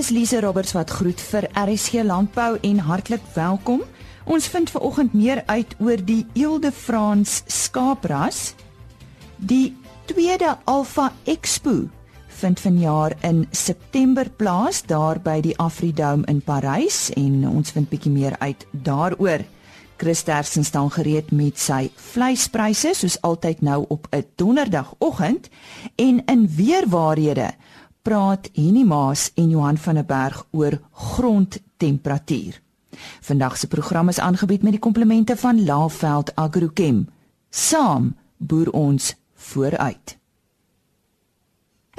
dis Lise Roberts wat groet vir RSG Landbou en hartlik welkom. Ons vind ver oggend meer uit oor die Eelde Frans skaapras. Die tweede Alpha Expo vind vanjaar in September plaas daar by die Afridome in Parys en ons vind bietjie meer uit daaroor. Chris Tersen staan gereed met sy vleispryse soos altyd nou op 'n donderdagoggend en in weerwaarhede praat Henny Maas en Johan van der Berg oor grondtemperatuur. Vandag se program is aangebied met die komplemente van Laveld Agrochem. Saam boer ons vooruit.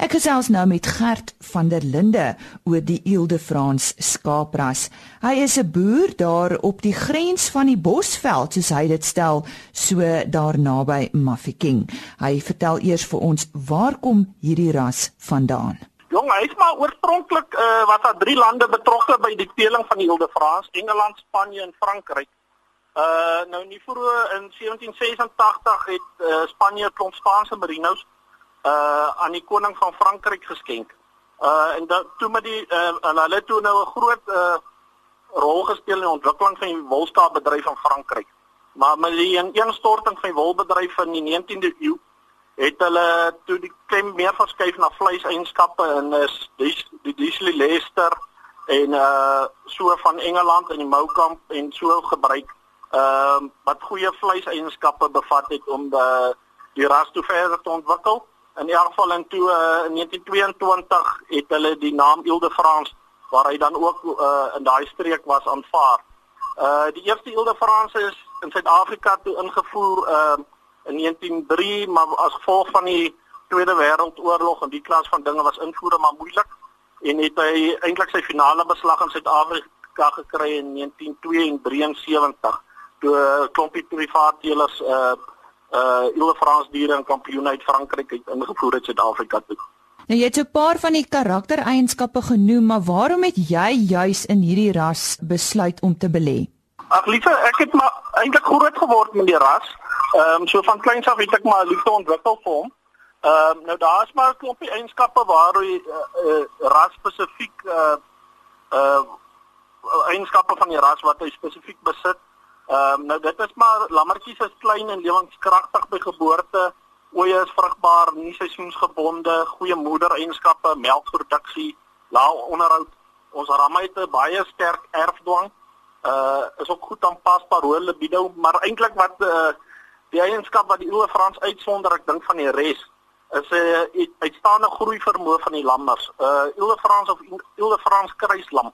Ek gesels nou met Gert van der Linde oor die Eelde Frans skaapras. Hy is 'n boer daar op die grens van die Bosveld, soos hy dit stel, so daar naby Mafeking. Hy vertel eers vir ons waar kom hierdie ras vandaan. Jong, hy is maar oorspronklik uh, wat daar drie lande betrokke by die teeling van die Eelde Frans, Engeland, Spanje en Frankryk. Uh nou nie vroeg in 1786 het uh, Spanje klomp Spaanse merinos uh aan die koning van Frankryk geskenk. Uh en dat toe met die uh hulle toe nou 'n groot uh rol gespeel in die ontwikkeling van die wolskaapbedryf van Frankryk. Maar met die ineenstorting van die wolbedryf in die 19de eeu het hulle toe die klem meer verskuif na vleiseienskappe en is die die Diesel Leicester en uh so van Engeland in die Moukamp en so gebruik ehm uh, wat goeie vleiseienskappe bevat het om die die ras toe verder te ontwikkel in elk geval in toe uh, in 1922 het hulle die naam Ile de France waar hy dan ook uh, in daai streek was aanvaar. Uh die eerste Ile de France is in Suid-Afrika toe ingevoer uh in 1903 maar as gevolg van die Tweede Wêreldoorlog en die klas van dinge was invoere maar moeilik en het hy eintlik sy finale beslag in Suid-Afrika gekry in 1972 toe 'n klompie private teelers uh uh Ile France diere en kampioen uit Frankryk het ingevoer uit Suid-Afrika toe. Nou jy het so 'n paar van die karaktereienskappe genoem, maar waarom het jy juis in hierdie ras besluit om te belê? Ag liefie, ek het maar eintlik groot geword met die ras. Ehm um, so van kleins af het ek maar liefde ontwikkel vir hom. Ehm um, nou daar's maar 'n klompie eienskappe waar hy uh, uh, ras spesifiek uh uh eienskappe van die ras wat hy spesifiek besit. Ehm um, nou dit is maar lammetjies is klein en lewenskragtig by geboorte. Oeye is vrugbaar, nie seisoensgebonde, goeie moedereienskappe, melkproduksie, lae onderhoud. Ons 'n baie sterk erfdwang. Uh is ook goed aanpasbaar hoë libido, maar eintlik wat uh die eienskap wat die Oue Frans uitsonder, ek dink van die res is 'n uh, uitstaande groei vermoë van die lammers. Uh Oue Frans of Oue Frans kruislam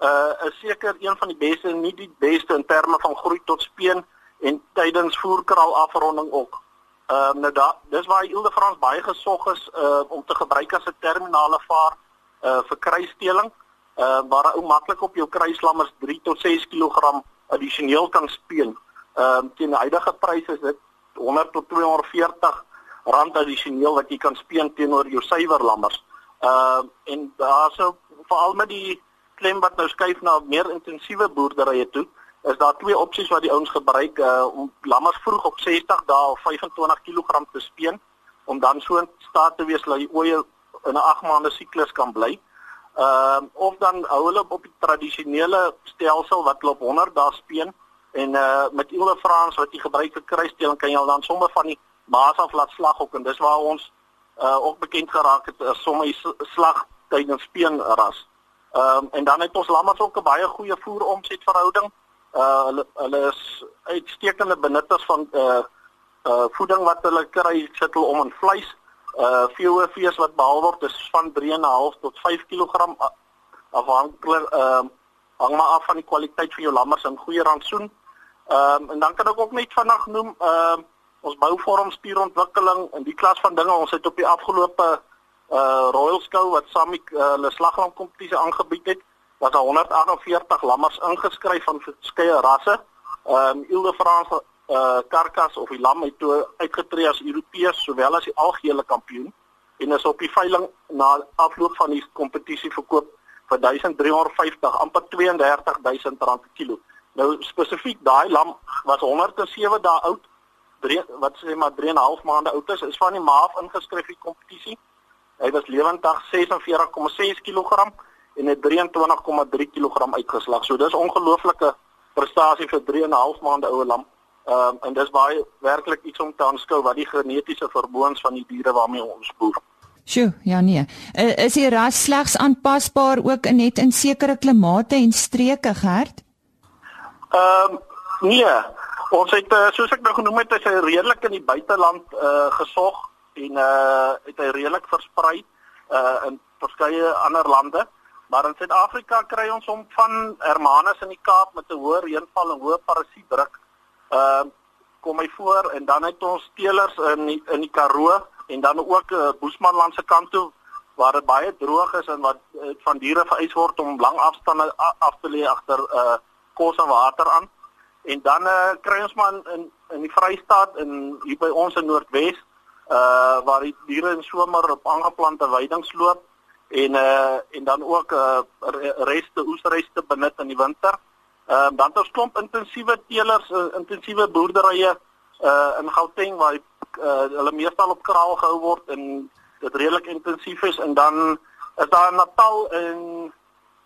uh is seker een van die beste nie die beste in terme van groei tot speen en tydens voerkraal afronding ook. Ehm uh, nou da dis waar Ilde Frans baie gesog is uh om te gebruik as 'n terminale vaar uh vir kruissteeling. Uh waar ou maklik op jou kruislammers 3 tot 6 kg addisioneel kan speen. Ehm uh, teen huidige pryse is dit 100 tot 240 rand addisioneel wat jy kan speen teenoor jou suiwer lammers. Ehm uh, en daar's veral met die klem wat nou skuif na meer intensiewe boerderye toe, is daar twee opsies wat die ouens gebruik uh, om lammers vroeg op 60 dae of 25 kg te speen om dan so in staat te wees dat die oeye in 'n 8 maande siklus kan bly. Ehm uh, of dan hou hulle op die tradisionele stelsel wat hulle op 100 dae speen en uh met Ile Frans wat jy gebruik vir kruisdeling kan jy al dan sommer van die maas af laat slag ook en dis waar ons uh ook bekend geraak het as sommer slag tydens speen ras. Ehm um, en dan het ons lammers ook 'n baie goeie voer-omset-verhouding. Uh hulle hulle is uitstekende benutters van uh uh voeding wat hulle kry sit hulle om in vleis. Uh veehoë vleis wat behaal word is van 3.5 tot 5 kg afhanklik ehm uh, hang maar af van die kwaliteit van jou lammers en goeie rantsoen. Ehm um, en dan kan ek ook net vanaand noem ehm uh, ons bouvorm spierontwikkeling in die klas van dinge ons het op die afgelope uh Royal Skou wat saam met uh, hulle slaglam kompetisie aangebied het, was daar 148 lammers ingeskryf van verskeie rasse. Um Ile de France uh karkas of die lam het toe uitgetree as Europees sowel as die algehele kampioen en is op die veiling na afloop van die kompetisie verkoop vir 1350 amper 32000 rand per kilo. Nou spesifiek daai lam was 107 dae oud, 3 wat sê maar 3 en 'n half maande oud is, is van die maaf ingeskryf vir die kompetisie. Hy was lewendig 46,6 kg en het 23,3 kg uitgeslag. So dis ongelooflike prestasie vir 3 en 'n half maande oue lam. Ehm um, en dis baie werklik iets om te aanskou wat die genetiese vermoëns van die diere waarmee ons boer. Sjoe, ja nee. Uh, is die ras slegs aanpasbaar ook net in sekere klimate en streke gehard? Ehm um, nee. Ons het uh, soos ek nou genoem het, is hy redelik in die buiteland uh gesog en uh het hy redelik versprei uh in verskeie ander lande. Maar in Suid-Afrika kry ons hom van Hermanus in die Kaap met 'n hoë reënval en hoë parasietdruk. Ehm uh, kom hy voor en dan het ons teelers in die, in die Karoo en dan ook uh, Boesmanland se kant toe waar dit baie droog is en wat uh, van diere vereis word om lang afstande af te lê agter uh kos en water aan. En dan uh, kry ons maar in in die Vrystaat en hier by ons in Noordwes uh waar die diere in somer op aangeplante weidings loop en uh en dan ook uh reste oesreste benut in die winter. Ehm uh, dan het ons klomp intensiewe teelers, uh, intensiewe boerderye uh in Gauteng waar die, uh, hulle meestal op kraal gehou word en dit redelik intensief is en dan is daar Natal en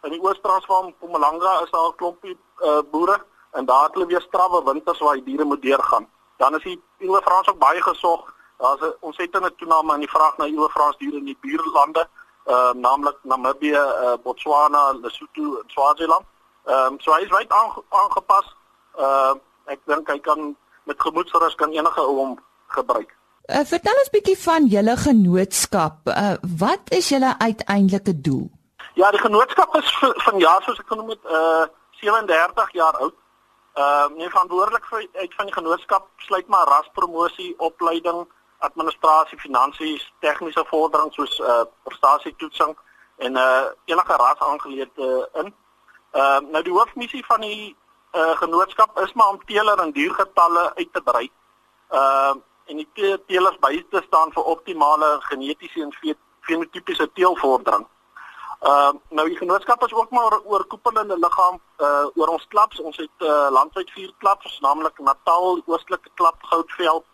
in die Oos-Transvaal, Mpumalanga is daar 'n klompie uh boere en daar het hulle weer strawwe winters waar die diere moet deurgaan. Dan is die Ewe Frans ook baie gesog. Daar's 'n 'n toename in die vraag na Ewe Frans diere in die buurlande uh, naamlik Namibië, uh, Botswana, Lesotho en Swaziland. Ehm um, so hy is wyd aangepas. Uh ek dink hy kan met gemoedsrus kan enige ou hom gebruik. Uh, vertel ons bietjie van julle genootskap. Uh wat is julle uiteindelike doel? Ja, die genootskap is van jaar soos ek genoem het, uh 37 jaar oud. Ehm uh, nie verantwoordelik vir uit van die genootskap sluit maar raspromosie, opleiding, administrasie, finansies, tegniese vorderings soos uh prestasietoetsing en uh enige ras aangeleede in. Ehm uh, nou die hoofmissie van die uh genootskap is maar om teeler en diergetalle uit te brei. Ehm uh, en die te teelers by te staan vir optimale genetiese en fenotipiese teelvordering. Ehm uh, nou die genootskap is ook maar oorkoepelende liggaam uh oor ons klubs. Ons het uh landwyd vier klubs, naamlik Natal, Oostelike Klub, Goudveld,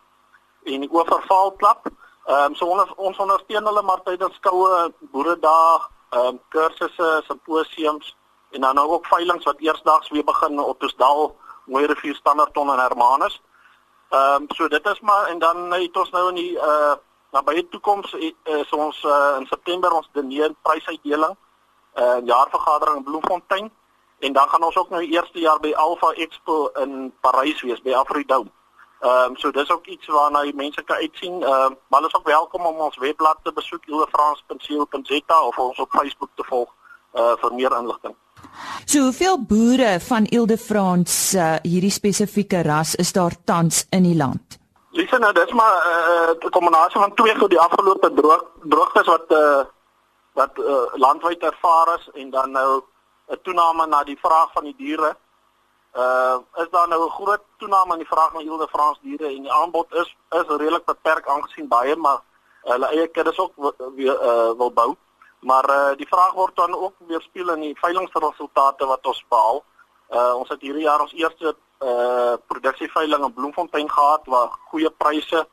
en die oorval klap. Ehm um, so ons ons ondersteun hulle maar tydens skoue boeredag, ehm um, kursusse, simposiums en dan nou ook veilinge wat eersdaags weer begin op Oosdal, Mooi Rivier Standerton en Hermanus. Ehm um, so dit is maar en dan het ons nou in die uh nabye toekoms is ons uh, in September ons dinee prysuitdeling uh jaarvergadering in Bloemfontein en dan gaan ons ook nou die eerste jaar by Alpha Expo in Parys wees by Afridome. Ehm um, so dis ook iets waarna die mense kan uitsien. Ehm uh, maar hulle is ook welkom om ons webblad te besoek ilefrans.co.za of ons op Facebook te volg uh vir meer inligting. So hoeveel boere van Ilde Frans uh, hierdie spesifieke ras is daar tans in die land? Lisa nou dis maar 'n uh, kombinasie van twee goed die afgelope droog droogtes wat uh wat uh, landwyd ervaar is en dan nou 'n toename na die vraag van die diere uh is daar nou 'n groot toename in die vraag na Hilde Frans diere en die aanbod is is redelik beperk aangesien baie maar hulle eie kuddes ook weer uh wil bou. Maar uh die vraag word dan ook weer speel in die veilingresultate wat ons behaal. Uh ons het hierdie jaar ons eerste uh produksieveiling in Bloemfontein gehad waar goeie pryse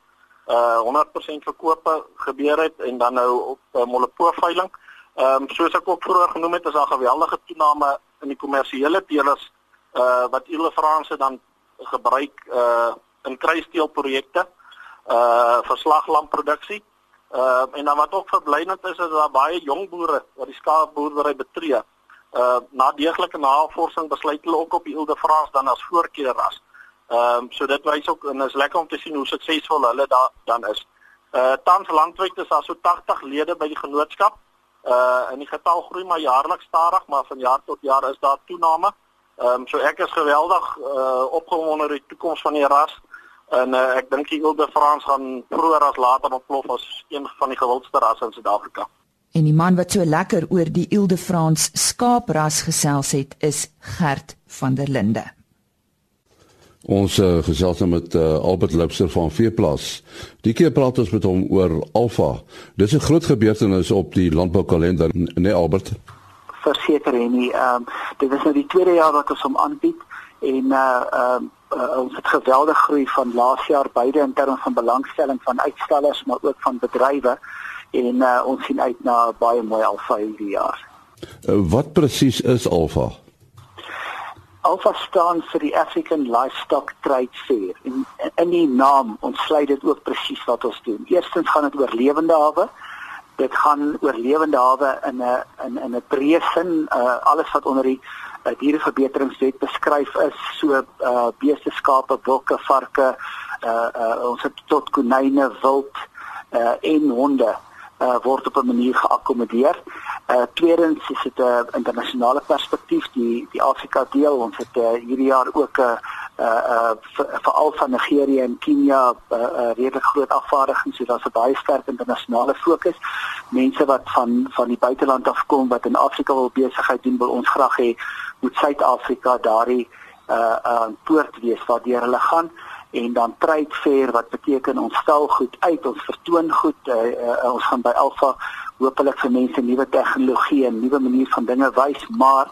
uh 100% verkope gebeur het en dan nou op uh, Molopo veiling. Ehm um, soos ek ook vroeër genoem het, is daar geweldige toename in die kommersiële teelers uh wat Ile Franse dan gebruik uh in kruisteelprojekte uh vir slaglamproduksie. Uh en dan wat ook verblydend is is daar baie jong boere wat die skaapboerdery betree. Uh na deeglike navorsing besluit hulle ook op die Ile Franse dan as voorkeurras. Ehm um, so dit wys ook en is lekker om te sien hoe suksesvol hulle daar dan is. Uh tans landwyd is daar so 80 lede by die genootskap. Uh en die getal groei maar jaarliks stadig, maar van jaar tot jaar is daar toename. Ehm um, so ek is geweldig uh, opgewonde oor die toekoms van die ras en uh, ek dink die Wilde Frans gaan vroeër as later ontplof as een van die gewildste rasse in Suid-Afrika. En die man wat so lekker oor die Wilde Frans skaapras gesels het, is Gert van der Linde. Ons uh, gesels nou met uh, Albert Lipser van Veeplaas. Die keer praat ons met hom oor Alfa. Dis 'n groot gebeurtenis op die landboukalender, né nee, Albert? verseker en nie. Ehm um, dit is nou die tweede jaar wat ons hom aanbied en uh ehm uh, uh, ons het geweldig groei van laas jaar beide in terme van belangstelling van uitstallers maar ook van bedrywe en uh, ons sien uit na baie mooi alfa hierdie jaar. Wat presies is Alpha? Alpha staan vir die African Livestock Trade Fair. En in die naam ontsluit dit ook presies wat ons doen. Eerstens gaan dit oor lewende hawe. Dit gaan oor lewende hawe in 'n in in 'n breë sin, uh, alles wat onder die uh, diereverbeteringswet beskryf is, so uh, beeste, skape, bokke, varke, uh, uh, ons het tot konyne, wild uh, en honde uh, word op 'n manier geakkommodeer. Uh tweedens is dit 'n uh, internasionale perspektief die die Afrika deel. Ons het uh, hierdie jaar ook 'n uh, uh veral van Nigerië en Kenia 'n uh, uh, redelik groot afvaardiging, so daar's 'n baie sterk internasionale fokus. Mense wat van van die buiteland af kom wat in Afrika wil besigheid doen, wil ons graag hê moet Suid-Afrika daardie uh uh poort wees waardeur hulle gaan en dan trade fair wat beteken ons stel goed uit, ons vertoon goed, uh, uh, ons gaan by Alpha hopelik vir mense nuwe tegnologie en nuwe maniere van dinge wys, maar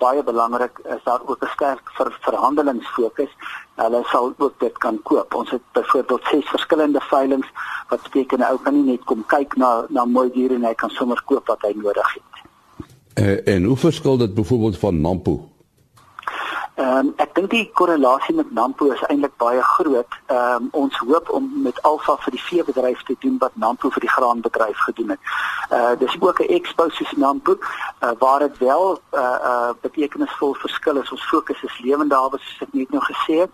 baie belangrik is daar ook 'n sterk ver verhandelingsfokus. Hulle sal ook dit kan koop. Ons het byvoorbeeld ses verskillende veilinge wat beteken ou kan nie net kom kyk na na mooi diere en hy kan sommer koop wat hy nodig het. Uh, en hoe verskil dit byvoorbeeld van Nampo? Ehm um, ek dink die korrelasie met Nampo is eintlik baie groot. Ehm um, ons hoop om met Alfa vir die veebedryf te doen wat Nampo vir die graanbedryf gedoen het. Uh dis ook 'n expo soos Nampo uh, waar dit wel 'n uh, uh, betekenisvol verskil is. Ons fokus is lewende hawe soos ek net nou gesê het.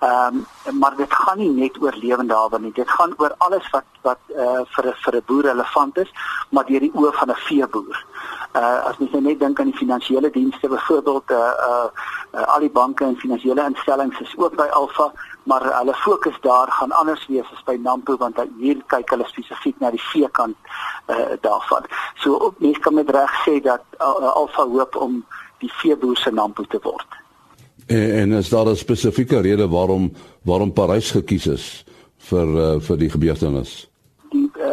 Ehm um, maar dit gaan nie net oor lewende hawe nie. Dit gaan oor alles wat wat uh, vir 'n vir 'n boer relevant is, maar deur die oë van 'n veeboer uh, as mens nou net dink aan die finansiële dienste byvoorbeeld uh, uh, uh, al die banke en finansiële instellings is ook by Alpha maar hulle fokus daar gaan anders wees as by Nampo want hier kyk hulle spesifiek na die veekant uh, daarvan. So mense kan met reg sê dat uh, Alpha hoop om die veeboer se Nampo te word. En, en is daar 'n spesifieke rede waarom waarom Parys gekies is vir uh, vir die gebeurtenis?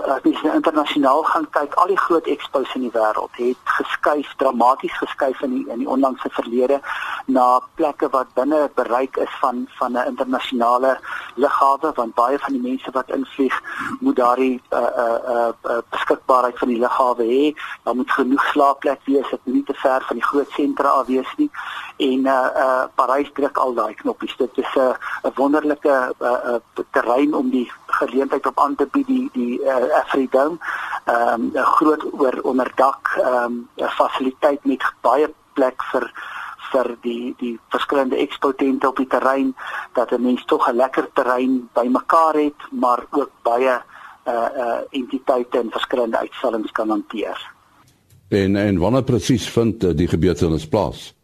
As jy internasionaal gaan kyk, al die groot expos in die wêreld het geskuif, dramaties geskuif in die in die onlangse verlede na plekke wat binne bereik is van van 'n internasionale lughawe want baie van die mense wat invlieg moet daardie uh uh, uh beskikbaarheid van die lughawe hê. Daar moet genoeg slaapplek wees, dit moet nie te ver van die groot sentra af wees nie. En uh uh Parys druk al daai knoppies. Dit is 'n uh, 'n wonderlike uh, uh terrein om die geleentheid op aan te bied die die uh, Afridome. Ehm um, 'n groot oor onderdak ehm um, 'n fasiliteit met baie plek vir vir die die verskillende ekspotente op die terrein dat 'n mens tog 'n lekker terrein bymekaar het, maar ook baie uh uh entiteite en verskillende uitstallings kan hanteer. En en wanneer presies vind uh, die gebeurtenis plaas?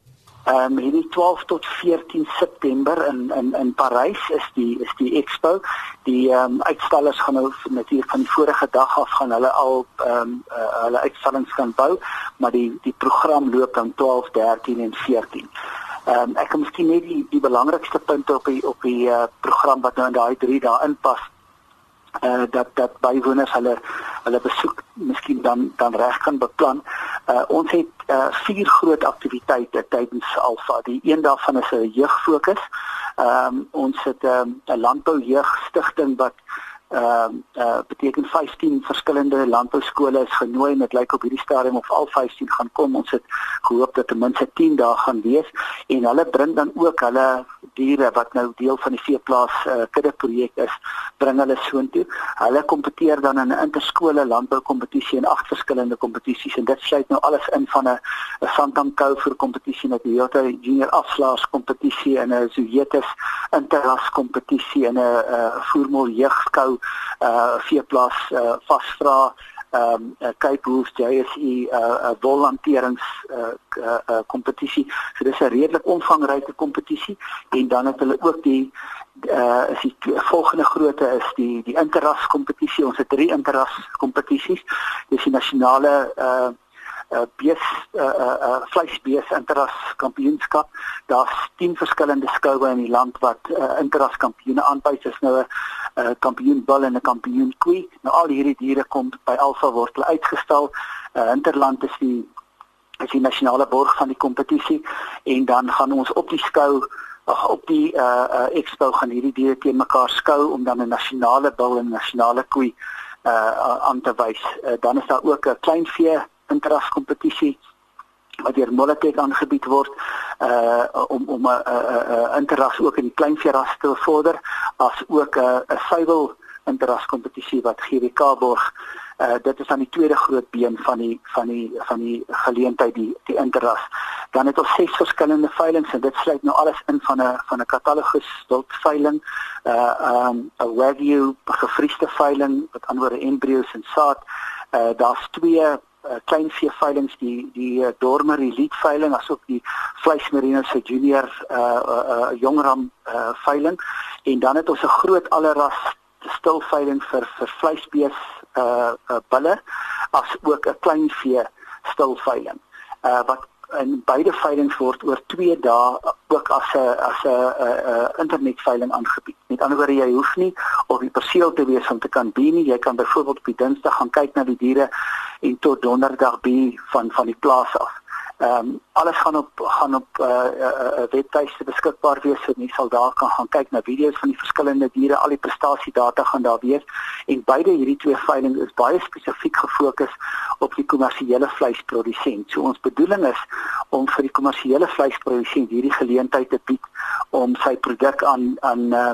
Ehm um, hierdie 12 tot 14 September in in in Parys is die is die expo. Die ehm um, uitstallers gaan nou natuurlik van die vorige dag af gaan hulle al ehm um, uh, hulle uitstallings kan bou, maar die die program loop dan 12, 13 en 14. Ehm um, ek kan miskien net die die belangrikste punte op die op die uh, program wat nou in daai 3 dae inpas uh dat dat bywoners hulle hulle besoek miskien dan dan reg kan beplan. Uh ons het uh vier groot aktiwiteite tydens Alfa. Die een daarvan is 'n jeugfokus. Ehm um, ons het um, 'n um, landbou jeugstigting wat ehm uh, uh, beteken 15 verskillende landbouskole is genooi en dit lyk op hierdie stadium of al 15 gaan kom. Ons het gehoop dat ten minste 10 dae gaan wees en hulle bring dan ook hulle diere wat nou deel van die veeplaas uh, kudde projek is, bring hulle soontoe. Hulle kompeteer dan in 'n interskole landboukompetisie en agt verskillende kompetisies en dit sluit nou alles in van 'n Santam-kou vir kompetisie met die Toyota Junior afslaers kompetisie en 'n Zoetis interras kompetisie en 'n uh, voermol jeugkou uh veeplaas uh vasvra ehm um, uh, Cape Wolf JSE uh 'n uh, wolhanterings uh uh, uh kompetisie. So dis 'n redelik omvangryke kompetisie en dan het hulle ook die uh is die volgende grootte is die die interras kompetisie. Ons het drie interras kompetisies. Dis die nasionale uh uh bees uh uh, uh vleisbees interras kampioenskap. Daar's 10 verskillende skoue in die land wat uh, interras kampioene aanwys. Is nou 'n uh, kampioen bull en 'n kampioen koei. Nou al hierdie diere kom by Alfa word hulle uitgestal. Uh Hinterland is die is die nasionale borg van die kompetisie en dan gaan ons op die skou ag op die uh uh expo gaan hierdie diere teen mekaar skou om dan 'n nasionale bull en nasionale koei uh aan te wys. Uh, dan is daar ook 'n kleinvee interras kompetisie wat deur Molotek aangebied word uh om om 'n uh, uh, uh, interras ook in kleinveeras te vorder as ook 'n uh, 'n suiwel interras kompetisie wat GWK borg. Uh dit is aan die tweede groot been van die van die van die geleentheid die die interras. Dan het ons ses verskillende veilinge en dit sluit nou alles in van 'n van 'n katalogus wildveiling, uh um 'n wagyu gefriesde veiling met anderwoorde embryos en saad. Uh daar's twee uh, klein vee veilings die die uh, Dormer Elite veiling asook die Vleismerino se junior uh uh, uh jongram uh veiling en dan het ons 'n groot alleras stil veiling vir vir vleisbees uh, uh bulle as ook 'n klein vee stil veiling. Uh wat en beide veilings word oor 2 dae ook as 'n as 'n 'n internetveiling aangebied. Met ander woorde, jy hoef nie op die perseel te wees om te kan be nie. Jy kan byvoorbeeld op die Dinsdag gaan kyk na die diere en tot Donderdag be van van die plaas af. Ehm um, alles gaan op gaan op 'n uh, uh, uh, webtuiste beskikbaar wees so mense sal daar kan gaan kyk na video's van die verskillende diere, al die prestasiedata gaan daar wees en beide hierdie twee veiling is baie spesifiek gefokus op die kommersiële vleisprodusent. So ons bedoeling is om vir die kommersiële vleisprodusent hierdie geleentheid te bied om sy produk aan aan uh,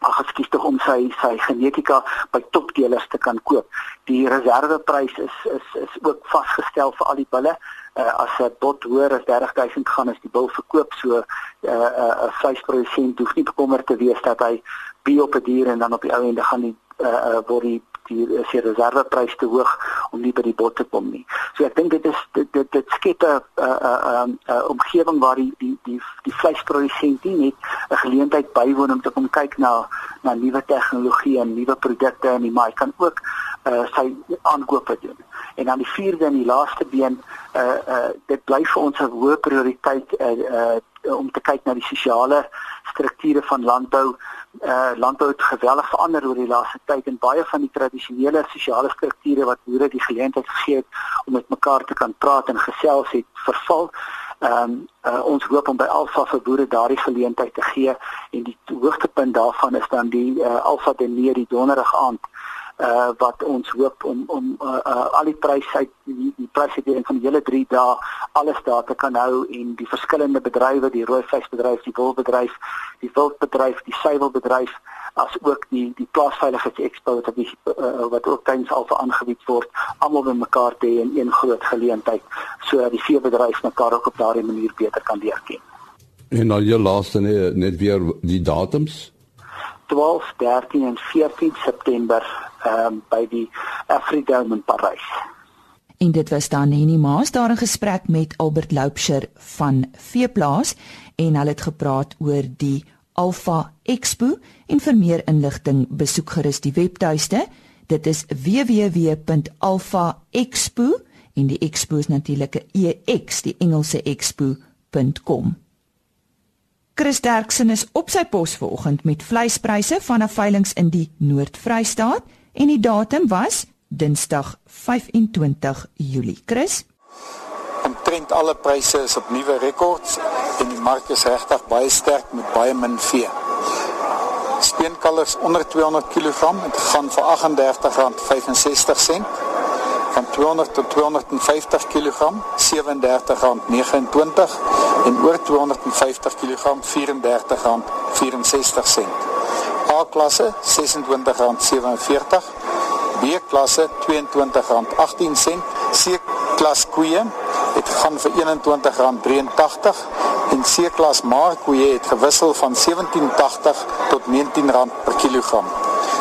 ag ekskuus tog om sy sy genetika by topdelers te kan koop. Die reserveprys is is is ook vasgestel vir al die bulle. Uh, as 'n bot hoër as 30000 gaan is die bil verkoop so 'n uh, 'n uh, vleisprodusent hoef nie bekommerd te wees dat hy bi op 'n dier en dan op die ou ende gaan die uh, word die die is die reserveprys te hoog om nie by die bod te kom nie. So ek dink dit is dit dit, dit skep 'n 'n 'n omgewing waar die die die die vleisprodusent nie net 'n geleentheid bywoon om te kom kyk na na nuwe tegnologie en nuwe produkte en maar hy kan ook uh, sy aankope doen. En dan die vierde en die laaste been uh uh dit bly vir ons 'n hoë prioriteit uh, uh om te kyk na die sosiale strukture van landbou uh landbou het geweldig verander oor die laaste tyd en baie van die tradisionele sosiale strukture wat boere die geleentheid gegee het om met mekaar te kan praat en gesels het verval. Ehm um, uh, ons hoop om by Alfa vir boere daardie geleentheid te gee en die hoogtepunt daarvan is dan die uh, Alfa Diner die donderdag aand uh wat ons hoop om om uh, uh al die pryse uit die, die pryse van die hele 3 dae alles daar te kan hou en die verskillende bedrywe die rooi vleisbedryf, die wolbedryf, die wildbedryf, die suiwelbedryf as ook die die plaasveiligheidsexpo wat die, uh, wat ook tans al veraangebied word almal by mekaar te hê in een groot geleentheid sodat die veebedryf mekaar ook op daardie manier beter kan leer ken. En dan jou laaste net, net weer die datums 12, 13 en 14 September um, by die Afridome in Parys. En dit was dan Henny Maas daar in gesprek met Albert Loupsher van Veeplaas en hulle het gepraat oor die Alpha Expo en vir meer inligting besoek gerus die webtuiste. Dit is www.alphaexpo en die expo is natuurlik 'n EX, die Engelse expo.com. Chris Derksen is op sy pos vanoggend met vleispryse van 'n veiling in die Noord-Vrystaat en die datum was Dinsdag 25 Julie. Chris Omtrent alle pryse is op nuwe rekords en die mark is regtig baie sterk met baie min vee. Speenkalvers onder 200 kg het gaan vir R38.65 van 200 tot 250 kg R37.29 en oor 250 kg R34.64. A klasse R26.47, B klasse R22.18, C klas koeie het gaan vir R21.83 en C klas maar koeie het gewissel van R17.80 tot R19 per kilogram.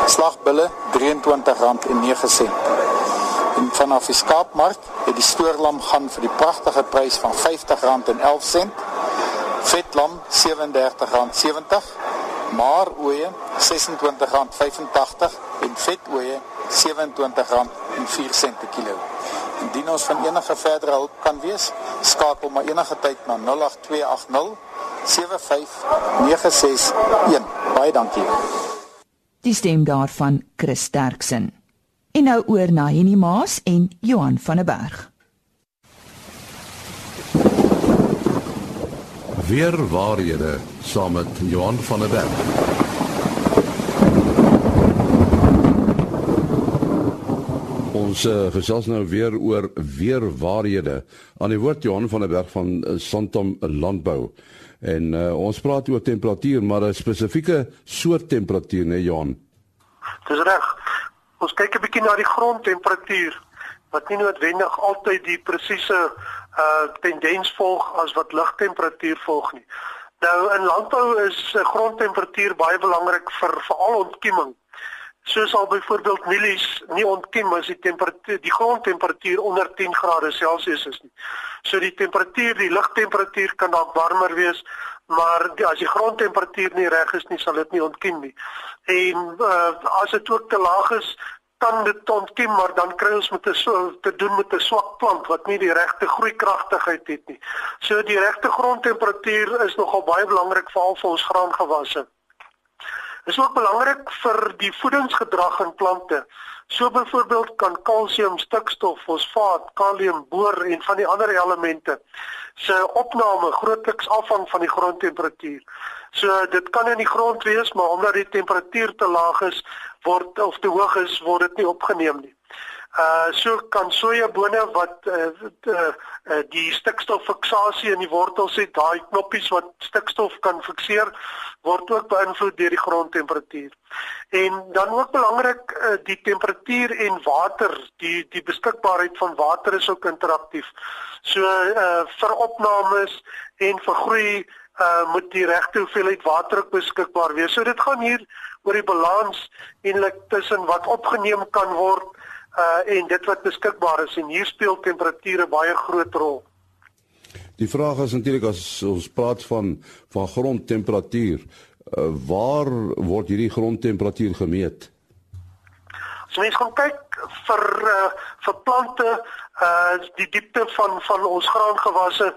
Slagbulle R23.09. En vanaf die skaapmark het die stoorlam gaan vir die pragtige prys van R50.11, vetlam R37.70, maar ooe R26.85 en vet ooe R27.04 per kilo. Indien ons van enige verdere hulp kan wees, skakel maar enige tyd na 08280 75961. Baie dankie. Die stem daarvan Chris Sterksen. En nou oor na Henny Maas en Johan van der Berg. Weer waarhede saam met Johan van der Berg. Ons uh, gesels nou weer oor weerwaarhede aan die woord Johan van der Berg van uh, Santam Landbou. En uh, ons praat oor temperatuur, maar 'n spesifieke soort temperatuur, né Johan? Dis reg. Ons kyk 'n bietjie na die grondtemperatuur wat nie noodwendig altyd die presiese uh tendens volg as wat lugtemperatuur volg nie. Nou in landbou is uh, grondtemperatuur baie belangrik vir veral ontkieming. Soos al byvoorbeeld mielies nie ontkiem as die temperatuur die grondtemperatuur onder 10 grade Celsius is nie. So die temperatuur, die lugtemperatuur kan dalk warmer wees, maar die, as die grondtemperatuur nie reg is nie, sal dit nie ontkiem nie. En uh, as dit ook te laag is, kan dit ontkiem, maar dan kry ons met 'n so te doen met 'n swak plant wat nie die regte groeikragtigheid het nie. So die regte grondtemperatuur is nogal baie belangrik vir al vir ons graangewasse is ook belangrik vir die voedingsgedrag in plante. So byvoorbeeld kan kalsium, stikstof, fosfaat, kalium, boor en van die ander elemente se opname grootliks afhang van die grondtemperatuur. So dit kan in die grond wees, maar omdat die temperatuur te laag is, word of te hoog is, word dit nie opgeneem nie. Uh so kan sojabone wat uh, uh, uh die stikstoffiksasie in die wortels het, daai knoppies wat stikstof kan fikseer, word ook beïnvloed deur die grondtemperatuur. En dan ook belangrik uh, die temperatuur en water, die die beskikbaarheid van water is ook interaktief. So uh vir opnames en vir groei uh moet die regte hoeveelheid water ook beskikbaar wees. So dit gaan hier oor die balans eintlik tussen wat opgeneem kan word uh en dit wat beskikbaar is en hier speel temperature baie groot rol. Die vraag is natuurlik as ons praat van van grondtemperatuur, uh, waar word hierdie grondtemperatuur gemeet? As mens gaan kyk vir uh, vir plante uh die diepte van van ons graangewasse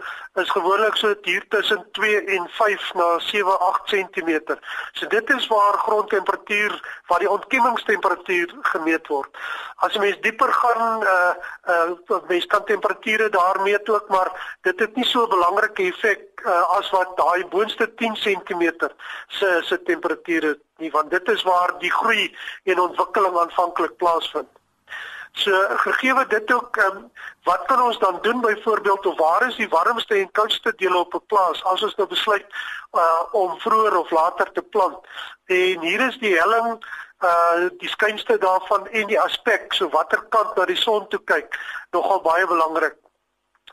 is gewoonlik so hier tussen 2 en 5 na 7 8 cm. So dit is waar grondtemperatuur waar die ontkiemingstemperatuur gemeet word. As jy mens dieper gaan uh uh mens kan temperature daar meet ook maar dit het nie so 'n belangrike effek uh, as wat daai boonste 10 cm se se temperature nie want dit is waar die groei en ontwikkeling aanvanklik plaasvind. So gegee dit ook um, wat kan ons dan doen byvoorbeeld of waar is die warmste en koudste dele op 'n plaas as ons nou besluit uh, om vroeër of later te plant. En hier is die helling uh die skynste daarvan en die aspek so watter kant na die son toe kyk nogal baie belangrik.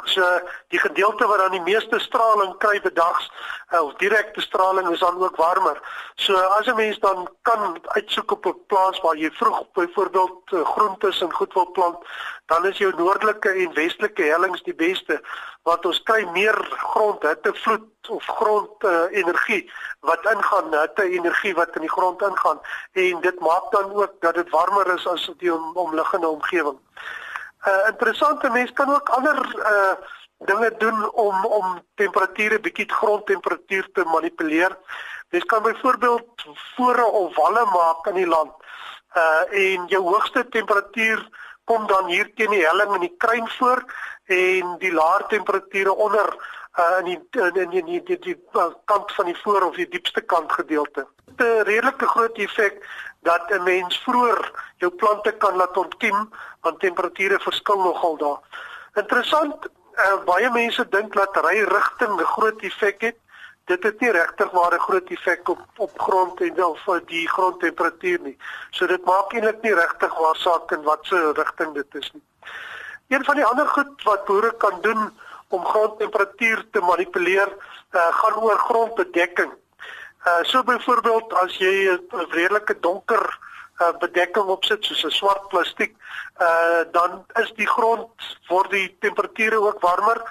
So die gedeelte wat dan die meeste straling kry bedags uh, of direkte straling is dan ook warmer. So as 'n mens dan kan uitsoek op 'n plaas waar jy vroeg byvoorbeeld uh, groentes en goed wil plant, dan is jou noordelike en westelike hellings die beste want ons kry meer grondhitte vloed of grond uh, energie wat ingaan, hitte energie wat in die grond ingaan en dit maak dan ook dat dit warmer is as die om, omliggende omgewing uh, interessante mense kan ook ander uh dinge doen om om temperature bietjie grondtemperatuur te manipuleer. Mens kan byvoorbeeld vore of walle maak in die land. Uh en jou hoogste temperatuur kom dan hier teen die helling in die kruin voor en die laer temperature onder uh in die in die, die, die, die kant van die voor of die diepste kant gedeelte. 'n redelike groot effek dat 'n mens vroeër jou plante kan laat ontkiem want temperature verskil nogal daar. Interessant, uh, baie mense dink dat ry rigting 'n groot effek het. Dit het nie regtig maar 'n groot effek op op grond en of die grondtemperatuur nie. So dit maak eintlik nie regtig waar saak in watter rigting dit is nie. Een van die ander goed wat boere kan doen om grondtemperatuur te manipuleer, uh, gaan oor grondbedekking. Uh so byvoorbeeld as jy 'n redelike donker uh bedekking opsit soos 'n swart plastiek, uh dan is die grond word die temperature ook warmer.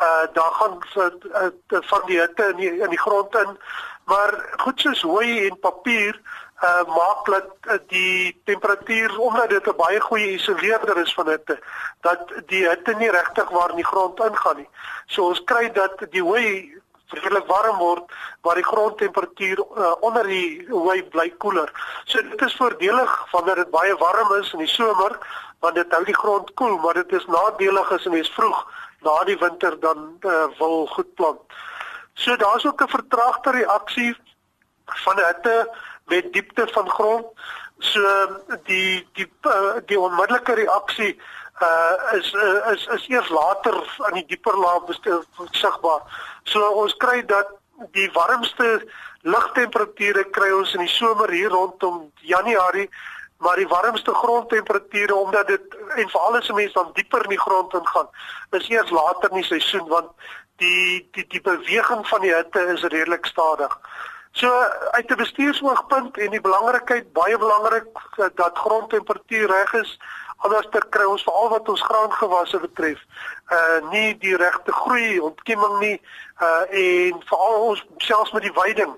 Uh daar gaan uh, van die hitte in die, in die grond in. Maar goed soos hooi en papier uh maak dat uh, die temperatuur omdat dit 'n baie goeie isoleerder is van hitte dat die hitte nie regtig waar in die grond ingaan nie. So ons kry dat die hooi redelik warm word waar die grondtemperatuur uh, onder die hoë bly koeler. So dit is voordelig wanneer dit baie warm is in die somer want dit hou die grond koel, maar dit is nadelig as 'n mens vroeg na die winter dan uh, wil goed plant. So daar's ook 'n vertraagde reaksie van hitte met diepte van grond So die die uh, die onmiddellike reaksie uh is uh, is is eers later aan die dieper laag sigbaar. So ons kry dat die warmste lugtemperature kry ons in die somer hier rondom Januarie, maar die warmste grondtemperature omdat dit en veral as 'n mens dan dieper in die grond ingaan, is eers later in die seisoen want die die die beweging van die hitte is redelik stadig. So uit 'n bestuursoogpunt en die belangrikheid baie belangrik dat grondtemperatuur reg is anders ter kry ons veral wat ons graangewasse betref uh nie die regte groei ontkieming nie uh en veral ons selfs met die veiding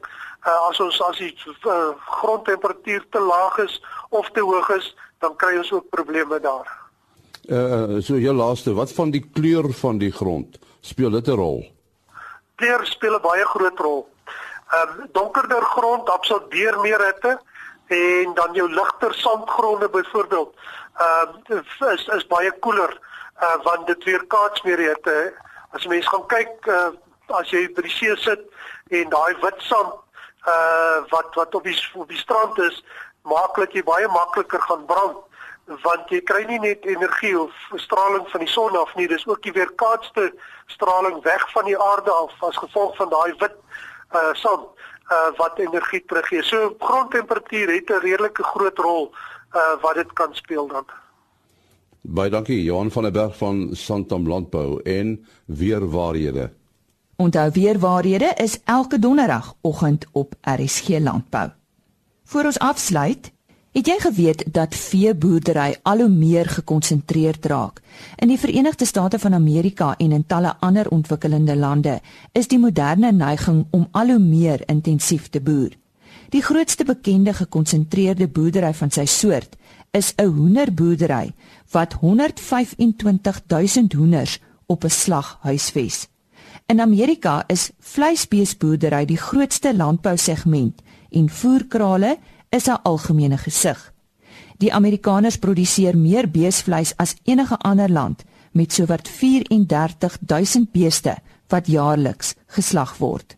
uh as ons as die uh, grondtemperatuur te laag is of te hoog is dan kry ons ook probleme daar. Uh so jou laaste wat van die kleur van die grond speel dit 'n rol? Kleur speel 'n baie groot rol. Um donkerder grond absorbeer meer hitte en dan jou ligter sandgronde byvoorbeeld uh is is baie koeler uh want dit weer kaats meer het uh, as mense gaan kyk uh as jy by die see sit en daai wit sand uh wat wat op die op die strand is dat jy baie makliker gaan brand want jy kry nie net energie of straling van die son af nie dis ook die weerkaatste straling weg van die aarde af as gevolg van daai wit uh sand uh wat energie teruggee. So grondtemperatuur het 'n redelike groot rol uh wat dit kan speel dan. Baie dankie Johan van der Berg van Santam Landbou en weer waarhede. Onthou weer waarhede is elke donderdagoggend op RSG Landbou. Voor ons afsluit, het jy geweet dat veeboerdery al hoe meer gekonsentreerd raak? In die Verenigde State van Amerika en in talle ander ontwikkelende lande is die moderne neiging om al hoe meer intensief te boer. Die grootste bekende gekonsentreerde boerdery van sy soort is 'n hoenderboerdery wat 125000 hoenders op 'n slag huisves. In Amerika is vleisbeesboerdery die grootste landbousegment en voerkrale is 'n algemene gesig. Die Amerikaners produseer meer beesvleis as enige ander land met sowat 34000 beeste wat jaarliks geslag word.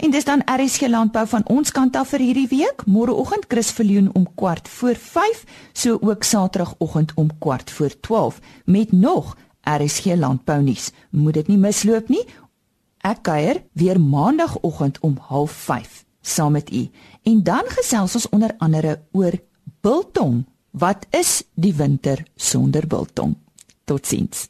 En dis dan RSG landbou van ons kant af vir hierdie week. Môreoggend Chris Viljoen om kwart voor 5, so ook Saterdagoggend om kwart voor 12 met nog RSG landbou nuus. Moet dit nie misloop nie. Ek kuier weer maandagooggend om 05:30 saam met u. En dan gesels ons onder andere oor biltong. Wat is die winter sonder biltong? Totsiens.